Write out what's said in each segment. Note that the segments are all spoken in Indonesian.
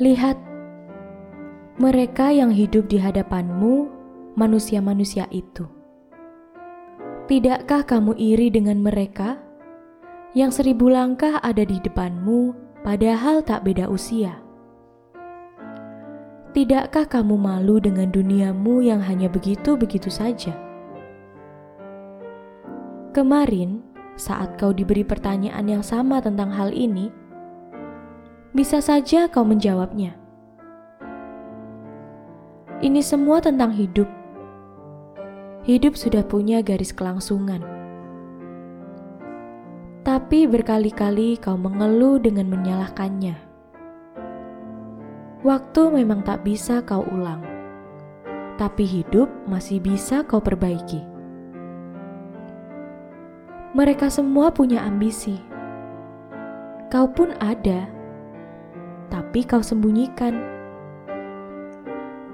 Lihat, mereka yang hidup di hadapanmu, manusia-manusia itu. Tidakkah kamu iri dengan mereka yang seribu langkah ada di depanmu, padahal tak beda usia? Tidakkah kamu malu dengan duniamu yang hanya begitu-begitu saja? Kemarin, saat kau diberi pertanyaan yang sama tentang hal ini, bisa saja kau menjawabnya. Ini semua tentang hidup. Hidup sudah punya garis kelangsungan. Tapi berkali-kali kau mengeluh dengan menyalahkannya. Waktu memang tak bisa kau ulang, tapi hidup masih bisa kau perbaiki. Mereka semua punya ambisi. Kau pun ada tapi kau sembunyikan.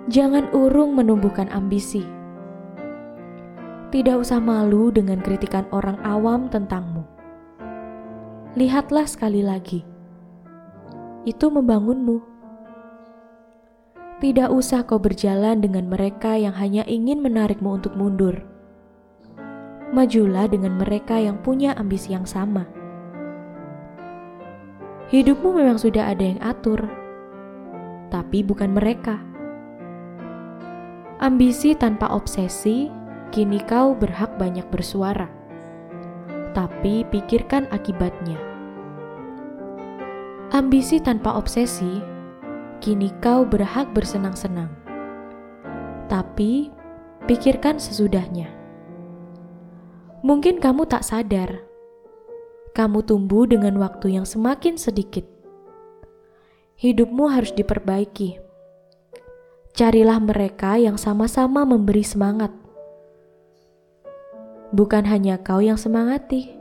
Jangan urung menumbuhkan ambisi. Tidak usah malu dengan kritikan orang awam tentangmu. Lihatlah sekali lagi, itu membangunmu. Tidak usah kau berjalan dengan mereka yang hanya ingin menarikmu untuk mundur. Majulah dengan mereka yang punya ambisi yang sama. Hidupmu memang sudah ada yang atur, tapi bukan mereka. Ambisi tanpa obsesi, kini kau berhak banyak bersuara. Tapi pikirkan akibatnya. Ambisi tanpa obsesi, kini kau berhak bersenang-senang. Tapi pikirkan sesudahnya. Mungkin kamu tak sadar kamu tumbuh dengan waktu yang semakin sedikit. Hidupmu harus diperbaiki. Carilah mereka yang sama-sama memberi semangat. Bukan hanya kau yang semangati.